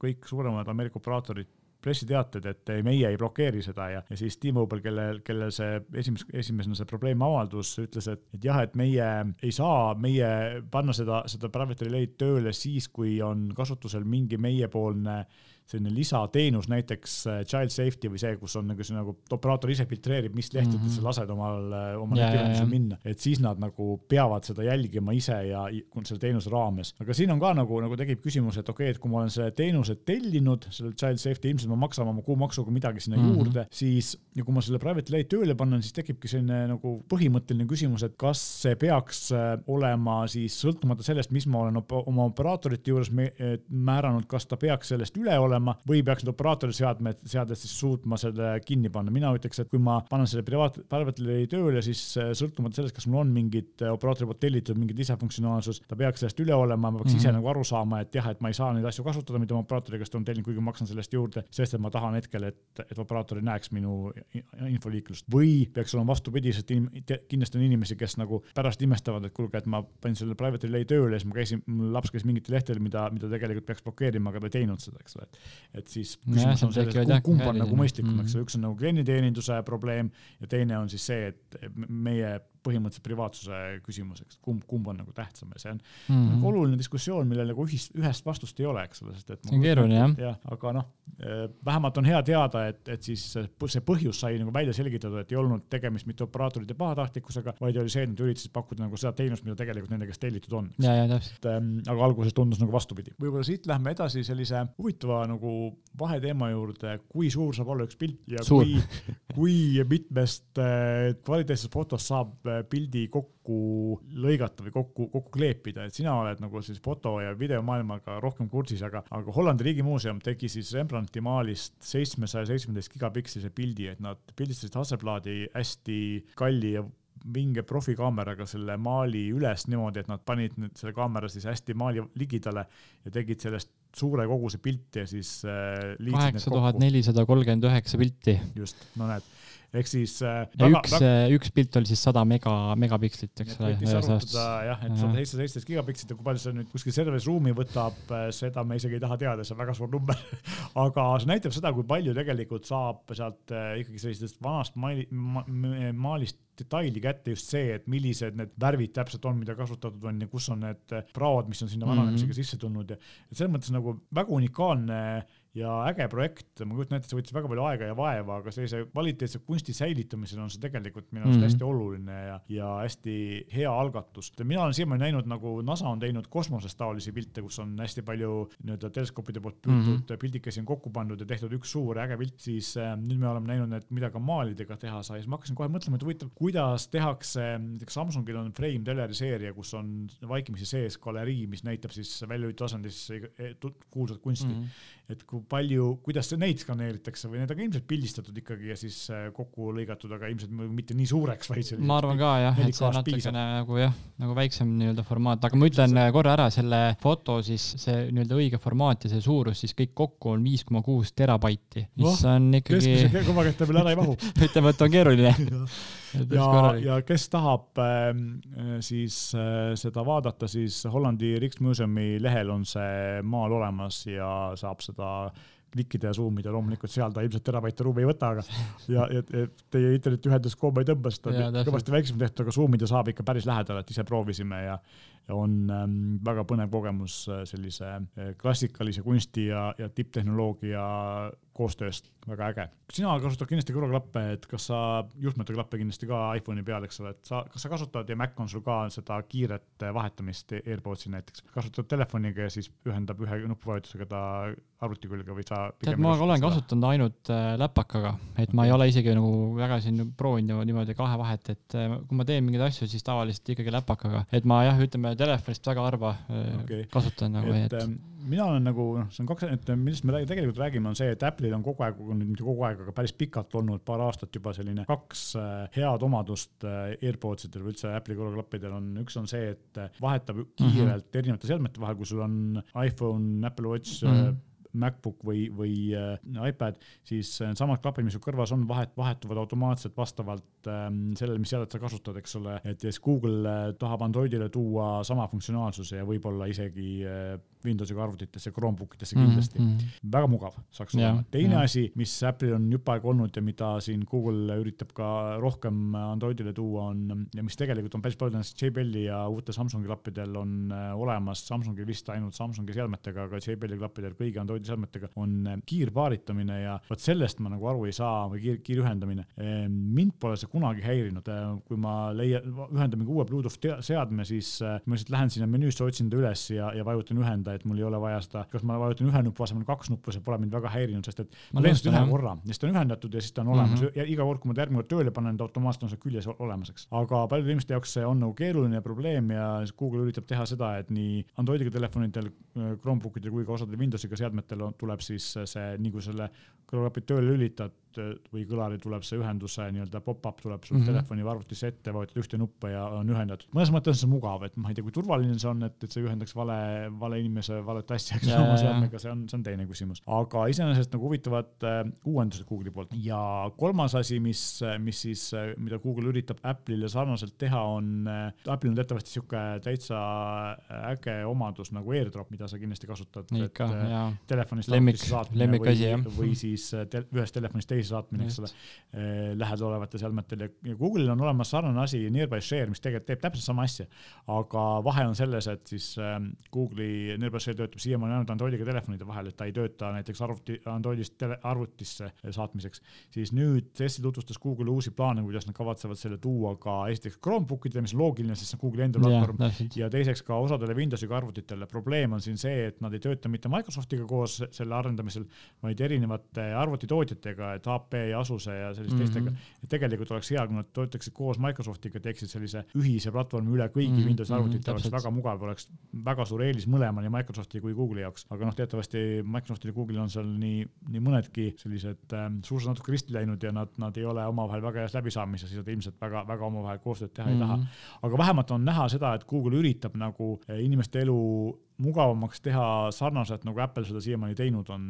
kõik suuremad Ameerika operaatorid pressiteated, et ei, meie ei blokeeri seda ja, ja siis T-Mobile, kellel, kellel see esimest, esimesena see probleem avaldus, ütles, et, et jah, et meie ei saa meie panna seda, seda private relay'd tööle siis, kui on kasutusel mingi meiepoolne selline lisateenus, näiteks äh, child safety või see, kus on nagu see nagu operaator ise filtreerib, mis lehtedel mm -hmm. lased omal, oma ja, netiühendusel ja. minna, et siis nad nagu peavad seda jälgima ise ja selle teenuse raames. aga siin on ka nagu, nagu tekib küsimus, et okei okay,, et kui ma olen selle teenuse tellinud, selle child safety, ilmselt ma maksan oma kuumaksuga midagi sinna mm. -hmm. juurde, siis ja kui ma selle private lay tööle panen, siis tekibki selline nagu põhimõtteline küsimus, et kas see peaks äh, olema siis sõltumata sellest, mis ma olen oma operaatorite juures määranud, kas ta peaks sellest üle olema või peaks need operaatori seadmed, seaded siis suutma selle kinni panna. mina ütleks, et kui ma panen selle privaat, private lay tööle, siis äh, sõltumata sellest, kas mul on mingid äh, operaatori poolt tellitud mingid lisafunktsionaalsus, ta peaks sellest üle olema, ma peaks mm -hmm. ise Mhm. nagu aru saama, et jah, et ma ei saa neid asju kasutada, mida ma operaatori käest olen tellinud, kuigi ma maksan sellest juurde, sest et ma tahan hetkel, et, et operaator ei näeks minu infoliiklust või peaks olema vastupidiselt, kindlasti on inimesi, kes nagu pärast imestavad, et kuulge, et ma panin selle private relay tööle ja siis ma käisin, mul laps käis mingitel lehtedel, mida, mida tegelikult peaks blokeerima, aga ta ei teinud seda, eks ole, et et siis küsimus seal on selles, et kumb, on nagu mõistlikum, eks Mhm. ole, üks on nagu klienditeeninduse probleem ja teine on siis see, et meie põhimõtteliselt privaatsuse küsimus, eks kumb, kumb on nagu tähtsam ja see on mm. -hmm. oluline diskussioon, millele nagu ühist, ühest vastust ei ole, eks ole, sest et. See on keeruline, jah. jah, aga noh, vähemalt on hea teada, et, et siis see põhjus sai nagu välja selgitatud, et ei olnud tegemist mitte operaatorite pahatahtlikkusega, vaid oli see, et nad üritasid pakkuda nagu seda teenust, mida tegelikult nende käest tellitud on. ja, ja täpselt. et ähm, aga alguses tundus nagu vastupidi. võib-olla siit lähme edasi sellise huvitava nagu vaheteema juurde, kui suur saab olla üks pilt ja Suur. kui, kui mitmest äh, kvaliteetsest fotost saab pildi kokku lõigata või kokku, kokku kleepida, et sina oled nagu siis foto ja videomaailmaga rohkem kursis, aga, aga Hollandi Riigimuuseum tegi siis Rembrandti maalist seitsmesaja seitsmeteist gigapikselise pildi, et nad pildistasid Hasselbladi hästi kalli ja vinge profikaameraga selle maali üles niimoodi, et nad panid nüüd selle kaamera siis hästi maali ligidale ja tegid sellest suure koguse pilti ja siis äh, kaheksa tuhat nelisada kolmkümmend üheksa pilti. just, no näed ehk siis äh,. üks väga..., üks pilt oli siis sada mega, megapikslit, eks ole. jah, et sada seitse, seitseteist gigapikslit ja kui palju see nüüd kuskil serveris ruumi võtab, äh, seda me isegi ei taha teada, see on väga suur number aga see näitab seda, kui palju tegelikult saab sealt äh, ikkagi sellisest vanast maali, ma, maalist detaili kätte just see, et millised need värvid täpselt on, mida kasutatud on ja kus on need praod, mis on sinna vananemisega mm -hmm. sisse tulnud ja selles mõttes nagu väga unikaalne ja äge projekt, ma kujutan ette, see võttis väga palju aega ja vaeva, aga sellise kvaliteetse kunsti säilitamisel on see tegelikult minu arust mm hästi oluline ja, ja hästi hea algatus. mina olen siiamaani näinud, nagu NASA on teinud kosmoses taolisi pilte, kus on hästi palju nii-öelda teleskoopide poolt püütud mm -hmm. pildikesi on kokku pandud ja tehtud üks suur äge pilt, siis äh, nüüd me oleme näinud, et mida ka maalidega teha sai, siis ma hakkasin kohe mõtlema, et huvitav, kuidas tehakse, näiteks Samsungil on Frame teleri seeria, kus on vaikimisi sees galerii, mis näitab siis väljaütlasandis kuulsat kunsti mm. -hmm et kui palju, kuidas neid skaneeritakse või need on ka ilmselt pildistatud ikkagi ja siis äh, kokku lõigatud, aga ilmselt mitte nii suureks, vaid selliseks. ma arvan ka jah, et see on natukene nagu jah, nagu väiksem nii-öelda formaat, aga ma ütlen see... korra ära selle foto siis see nii-öelda õige formaat ja see suurus siis kõik kokku on viis koma kuus terabaiti, mis oh, on ikkagi. keskmise kõvaketta peal ära ei mahu ütleme, et on keeruline ja, ja kes tahab äh, siis äh, seda vaadata, siis Hollandi Riksmuuseumi lehel on see maal olemas ja saab seda klikkida ja zoom ida, loomulikult seal ta ilmselt terabaite ruumi ei võta, aga ja, ja, ja teie internetiühendus koomma ei tõmba, sest ta on kõvasti väiksem tehtud, aga zoom ida saab ikka päris lähedale, et ise proovisime ja on ähm, väga põnev kogemus äh, sellise äh, klassikalise kunsti ja, ja tipptehnoloogia koostööst, väga äge. sina kasutad kindlasti kõrvaklappe, et kas sa, juhtmete klappe kindlasti ka iPhone'i peal, eks ole, et sa, kas sa kasutad ja Mac on sul ka seda kiiret vahetamist AirPodsi näiteks, kasutad telefoniga ja siis ühendab ühe nupuvajutusega ta arvuti külge või sa? tead, ma olen seda? kasutanud ainult äh, läpakaga, et ma ei ole isegi nagu väga siin proovinud niimoodi kahe vahet, et äh, kui ma teen mingeid asju, siis tavaliselt ikkagi läpakaga, et ma jah, ütleme telefonist väga harva äh, okay. kasutan nagu, et. Ähm, mina olen nagu noh, see on kaks, et millest me tegelikult räägime, on see, et Apple'il on kogu aeg, mitte kogu aeg, aga päris pikalt olnud paar aastat juba selline kaks head omadust AirPods idel või üldse Apple'i kõrvaklappidel on, üks on see, et vahetab kiirelt mm -hmm. erinevate seadmete vahel, kui sul on iPhone, Apple Watch mm, -hmm MacBook või, või äh, iPad, siis needsamad äh, klapid, mis sul kõrvas on, vahet, vahetuvad automaatselt vastavalt ähm, sellele, mis seadet sa kasutad, eks ole. et siis Google äh, tahab Androidile tuua sama funktsionaalsuse ja võib-olla isegi Windowsiga arvutitesse, Chromebook itesse kindlasti mm. -hmm. väga mugav saaks olema. teine ja. asi, mis Apple'il on jupp aega olnud ja mida siin Google üritab ka rohkem Androidile tuua, on ja mis tegelikult on päris paljudel JBL-i ja uute Samsungi klappidel on äh, olemas, Samsungil vist ainult Samsungi seadmetega, aga JBL-i klappidel kõigi Androidi seadmetega on äh, kiirpaaritamine ja vot sellest ma nagu aru ei saa või kiir, kiirühendamine. Ehm, mind pole see kunagi häirinud, äh, kui ma leian, ühendan mingi uue Bluetooth seadme, siis ma lihtsalt lähen sinna menüüsse, otsin ta üles ja, ja vajutan ühenda võtta, et mul ei ole vaja seda, kas ma vajutan ühe nupu asemel kaks nuppu, see pole mind väga häirinud, sest et ma teen seda ühe korra, siis ta on ühendatud ja siis ta on olemas mm -hmm. ja iga kord, kui ma ta järgmine kord tööle panen, ta automaatselt on seal küljes olemas, eks. aga paljude inimeste jaoks see on nagu keeruline probleem ja Google üritab teha seda, et nii Androidiga telefonidel, Chromebookidel kui ka osadel Windowsiga seadmetel on, tuleb siis see, nii kui selle kõrvaklapid tööle lülitad või kõlari tuleb see ühenduse nii-öelda pop-up tuleb sul mm -hmm. telefoni või arvutisse ette, vajutad ühte nuppu ja on ühendatud. mõnes mõttes on see mugav, et ma ei tea, kui turvaline see on, et, et see ühendaks vale, vale inimese valet asja, eks ole, oma seadmega, see on, see on teine küsimus. aga iseenesest nagu huvitavad äh, uuendused Google'i poolt ja kolmas asi, mis, mis siis, mida Google üritab Apple'ile sarnaselt teha, on äh,, Apple'il on teatavasti sihuke täitsa äge omadus nagu AirDrop, mida sa kindlasti kasutad. ikka, äh, jaa. telefonist lemmik, lemmikasi jah. või siis äh, te, ühest telefonist teise saatmine, eks ole, lähedal olevatel seadmetel ja Google'il on olemas sarnane asi, Nearby Share, mis tegelikult teeb täpselt sama asja. aga vahe on selles, et siis ehm, Google'i Nearby Share töötab siiamaani ainult Androidiga telefonide vahel, et ta ei tööta näiteks arvuti, Androidist tele, arvutisse saatmiseks. siis nüüd Tessi tutvustas Google uusi plaane, kuidas nad kavatsevad selle tuua ka esiteks Chromebook idele, mis on loogiline, sest see on Google'i enda platvorm yeah, ja teiseks ka osadele Windowsiga arvutitele. probleem on siin see, et nad ei tööta mitte Microsoftiga koos selle arendamisel, vaid erinevate arvutitootjatega, et HP ja Asuse ja selliste mm -hmm. teistega. et tegelikult oleks hea, kui nad töötaksid koos Microsoftiga, teeksid sellise ühise platvormi üle kõigi mm -hmm. Windowsi arvutite mm, -hmm, oleks väga mugav, oleks väga suur eelis mõlema, nii Microsofti kui Google'i jaoks. aga noh, teatavasti Microsoftil ja Google'il on seal nii, nii mõnedki sellised äh, suusad natuke risti läinud ja nad, nad ei ole omavahel väga heas läbisaamises, siis nad ilmselt väga, väga omavahel koostööd teha mm -hmm. ei taha. Mhm. aga vähemalt on näha seda, et Google üritab nagu äh, inimeste elu mugavamaks teha sarnaselt, nagu Apple seda siiamaani teinud on.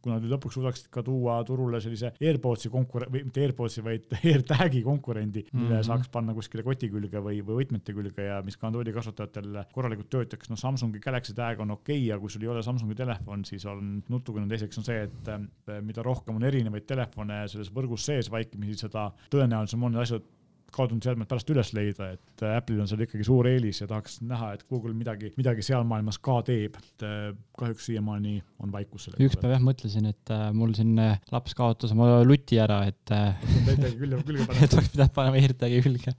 kui nad lõpuks suudaksid ka tuua turule sellise AirPodsi konkurent, või mitte AirPodsi, vaid AirTagi konkurendi, mille mm -hmm. saaks panna kuskile koti külge või, või võtmete külge ja mis ka Androidi kasutajatel korralikult töötaks. noh, Samsungi Galaxy Tag on okei okay,, aga kui sul ei ole Samsungi telefon, siis on nutukene teiseks on see, et mida rohkem on erinevaid telefone selles võrgus sees vaikimisi, seda tõenäolisem on asjad kaotunud seadmed pärast üles leida, et äh, Apple'il on seal ikkagi suur eelis ja tahaks näha, et Google midagi, midagi seal maailmas ka teeb, et äh, kahjuks siiamaani on vaikus selle üks päev jah mõtlesin, et äh, mul siin laps kaotas oma luti ära, et külge, külge panema. et oleks pidanud panema AirTagi külge.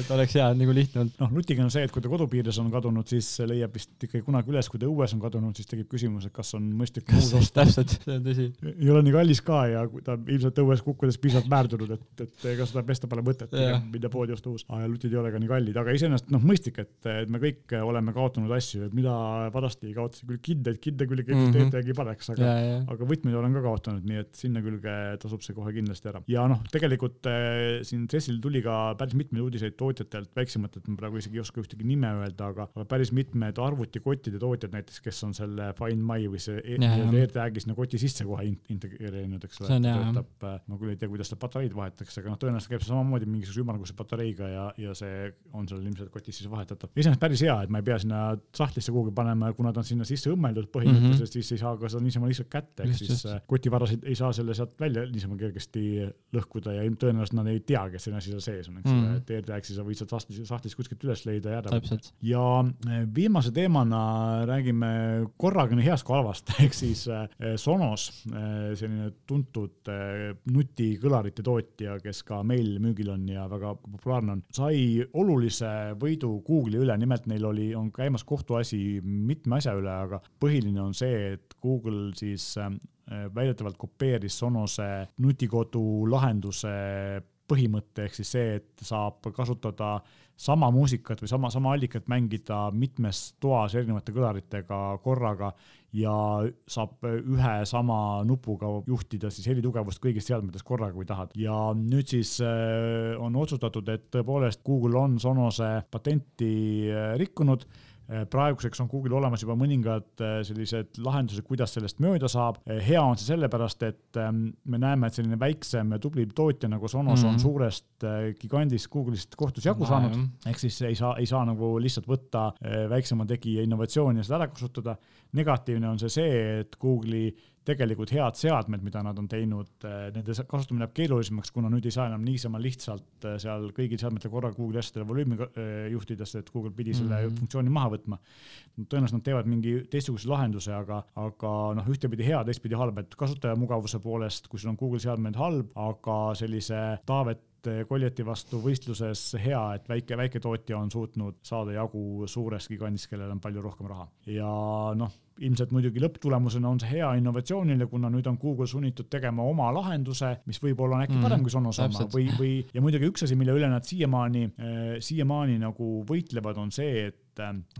et oleks hea nagu lihtne olnud. noh, lutiga on see, et kui ta kodupiires on kadunud, siis leiab vist ikkagi kunagi üles, kui ta õues on kadunud, siis tekib küsimus, et kas on mõistlik muud osta. täpselt, see on tõsi. ei ole nii kallis ka ja ta ilmselt õues kukkudes piisavalt määrdunud, et, et ega seda pesta pole mõtet minna poodi osta uus. aga lutid ei ole ka nii kallid, aga iseenesest noh, mõistlik, et, et me kõik oleme kaotanud asju, et mida vanasti kaotasin küll kindaid, kinda külge mm -hmm. ETG paneks, aga, aga võtmeid olen ka kaotanud, nii et sinna külge tasub see kohe kindlasti ära. ja noh, tegelikult äh, siin CES-il tuli ka päris mitmeid uudiseid tootjatelt, väiksematelt, ma praegu isegi ei oska ühtegi nime öelda, aga, aga päris mitmed arvutikottide tootjad näiteks, kes on selle Find My või see AirTagi sinna koti sisse kohe integreerinud, eks ole. töötab, äh, ma küll ei tea, kuidas seda patareid vahetatakse, aga noh, tõenäoliselt käib see samamoodi mingisuguse ümmarguse patareiga ja, ja see on seal ilmselt kotis siis vahetatav. iseenesest päris hea, et ma ei pea sinna sahtlisse kuhugi panema, kuna ta on sinna sisse õmmeldud põhimõtteliselt mm, -hmm. siis ei saa ka seda niisama lihtsalt kätte, ehk siis. Äh, kotivarasid ei saa selle sealt välja niisama kergesti lõhkuda ja tõenäoliselt nad ei teagi, et selline asi seal sees on, eks ole -hmm., et AirTagsi sa võid sealt sahtlis, sahtlis kuskilt üles leida ja ära võtta. ja äh, viimase teemana räägime korraga nii heast kui halvast, ehk siis äh, Sonos, selline tuntud nutikõlarite tootja, kes ka meil müügil on ja väga populaarne on, sai olulise võidu Google'i üle, nimelt neil oli, on käimas kohtuasi mitme asja üle, aga põhiline on see, et Google siis äh, väidetavalt kopeeris Sonose nutikodu lahenduse põhimõte ehk siis see, et saab kasutada sama muusikat või sama, sama allikat mängida mitmes toas erinevate kõlaritega korraga ja saab ühe sama nupuga juhtida siis helitugevust kõigis seadmetes korraga, kui tahad. ja nüüd siis äh, on otsustatud, et tõepoolest Google on Sonose patenti äh, rikkunud praeguseks on Google'il olemas juba mõningad eh, sellised lahendused, kuidas sellest mööda saab. Eh, hea on see sellepärast, et ehm, me näeme, et selline väiksem ja tubli tootja nagu Sonos mm -hmm. on mhm. suurest gigandist Google'ist kohtus jagu saanud, ehk siis ei saa, ei saa nagu lihtsalt võtta väiksema tegija innovatsiooni ja seda ära kasutada. negatiivne on see see, et Google'i tegelikult head seadmed, mida nad on teinud, eh, nende kasutamine jääb keerulisemaks, kuna nüüd ei saa enam niisama lihtsalt eh, seal kõigil seadmetel korraga Google'i asjadele volüümi eh, juhtida, sest et Google pidi selle mm -hmm. funktsiooni maha võtma. tõenäoliselt nad teevad mingi teistsuguse lahenduse, aga, aga noh, ühtepidi hea, teistpidi halb, et kasutajamugavuse poolest, kui sul on Google seadmed halb, aga sellise Taavet Koljeti vastu võistluses hea, et väike, väiketootja on suutnud saada jagu suurest gigandist, kellel on palju rohkem raha ja noh ilmselt muidugi lõpptulemusena on see hea innovatsioonile, kuna nüüd on Google sunnitud tegema oma lahenduse, mis võib-olla on äkki mm, parem kui Sonos oma. Või, või ja muidugi üks asi, mille üle nad siiamaani äh,, siiamaani nagu võitlevad, on see, et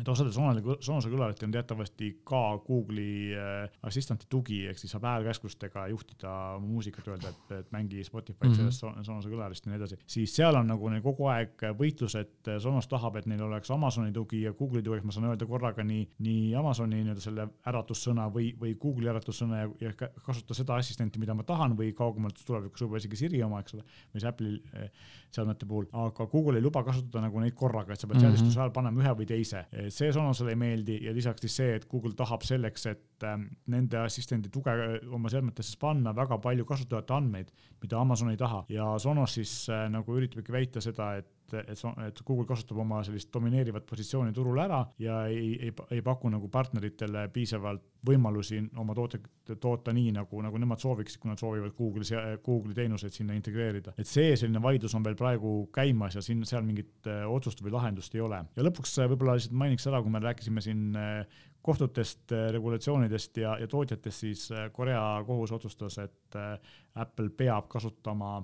et osadel Sonose kõlaritel on teatavasti ka Google'i äh, Assistanti tugi, ehk siis saab häälkäsklustega juhtida muusikat, öelda, et, et mängi Spotify'd mm -hmm. sellest Sonose kõlarist ja nii edasi. siis seal on nagu neil kogu aeg võitlus, et Sonos tahab, et neil oleks Amazoni tugi ja Google'i tugi, ehk ma saan öelda korraga nii, nii Amazoni nii-öelda selle äratussõna või, või Google'i äratussõna ja, ja kasutada seda assistenti, mida ma tahan või kaugemalt tulevikus võib-olla isegi Siri oma, eks ole, või siis Apple'i eh, seadmete puhul, aga Google ei luba kasutada nagu neid korraga, et sa pead mm -hmm. seadistuse ajal panema ühe või teise. Eh, see Sonosele ei meeldi ja lisaks siis see, et Google tahab selleks, et ähm, nende assistendi tuge oma seadmetesse panna väga palju kasutajate andmeid, mida Amazon ei taha. Ja Sonos siis äh, nagu üritabki väita seda, et et, et Google kasutab oma sellist domineerivat positsiooni turul ära ja ei, ei, ei paku nagu partneritele piisavalt võimalusi oma tooteid toota nii, nagu, nagu nemad sooviksid, kui nad soovivad Google'i, Google'i teenuseid sinna integreerida. et see selline vaidlus on veel praegu käimas ja siin, seal mingit äh, otsust või lahendust ei ole. ja lõpuks äh, võib-olla lihtsalt mainiks ära, kui me rääkisime siin äh, kohtutest, regulatsioonidest ja, ja tootjatest, siis Korea kohus otsustas, et et Apple peab kasutama,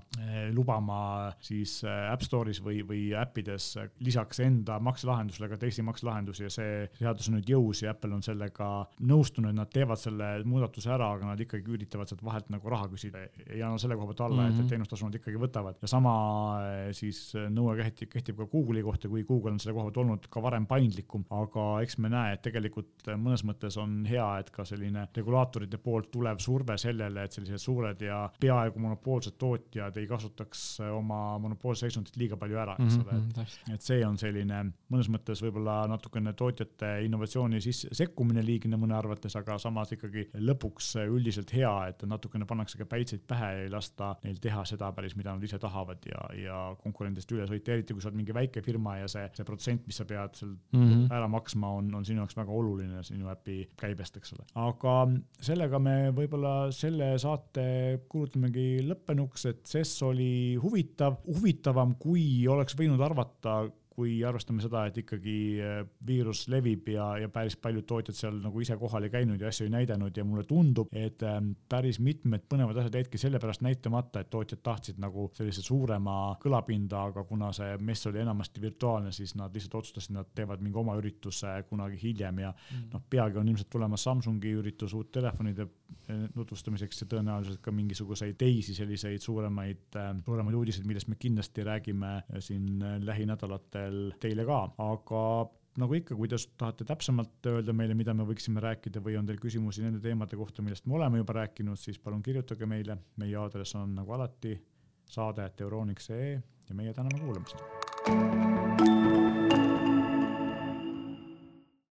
lubama siis App Store'is või, või äppides lisaks enda makselahendusele ka teisi makselahendusi ja see seadus on nüüd jõus ja Apple on sellega nõustunud, nad teevad selle muudatuse ära, aga nad ikkagi üritavad sealt vahelt nagu raha küsida, ei anna selle koha pealt alla mm, -hmm. et, et mhm. teenustasu nad ikkagi võtavad ja sama siis nõue kehtib, kehtib ka Google'i kohta, kui Google on selle koha pealt olnud ka varem paindlikum, aga eks me näe, et tegelikult mõnes mõttes on hea, et ka selline regulaatorite poolt tulev surve sellele, et sellised suured ja peaaegu monopoolsed tootjad ei kasutaks oma monopoolset seisundit liiga palju ära, eks mhm, ole mm -hmm,, et, et see on selline mõnes mõttes võib-olla natukene tootjate innovatsiooni sisse sekkumine liigne mõne arvates, aga samas ikkagi lõpuks üldiselt hea, et natukene pannakse ka päitseid pähe ja ei lasta neil teha seda päris, mida nad ise tahavad ja, ja konkurentidest üle sõita, eriti kui sa oled mingi väike firma ja see, see protsent, mis sa pead seal mm -hmm. ära maksma, on, on sinu jaoks väga oluline sinu äpi käibest, eks ole. aga sellega me võib-olla selle saate kuulutamegi lõppenuks, et CES oli huvitav, huvitavam, kui oleks võinud arvata kui arvestame seda, et ikkagi äh, viirus levib ja, ja päris paljud tootjad seal nagu ise kohal ei käinud ja asju ei näidanud ja mulle tundub, et ähm, päris mitmed põnevad asjad jäidki sellepärast näitamata, et tootjad tahtsid nagu sellise suurema kõlapinda, aga kuna see mess oli enamasti virtuaalne, siis nad lihtsalt otsustasid, nad teevad mingi oma ürituse kunagi hiljem ja mm. noh, peagi on ilmselt tulemas Samsungi üritus uut telefonide äh, tutvustamiseks ja tõenäoliselt ka mingisuguseid teisi selliseid suuremaid, äh, suuremaid uudiseid, millest me kindlasti räägime siin lähinädalatel veel teile ka, aga nagu ikka, kui te tahate täpsemalt öelda meile, mida me võiksime rääkida või on teil küsimusi nende teemade kohta, millest me oleme juba rääkinud, siis palun kirjutage meile. meie aadress on nagu alati saade.euroniks.ee ja meie täname kuulamast.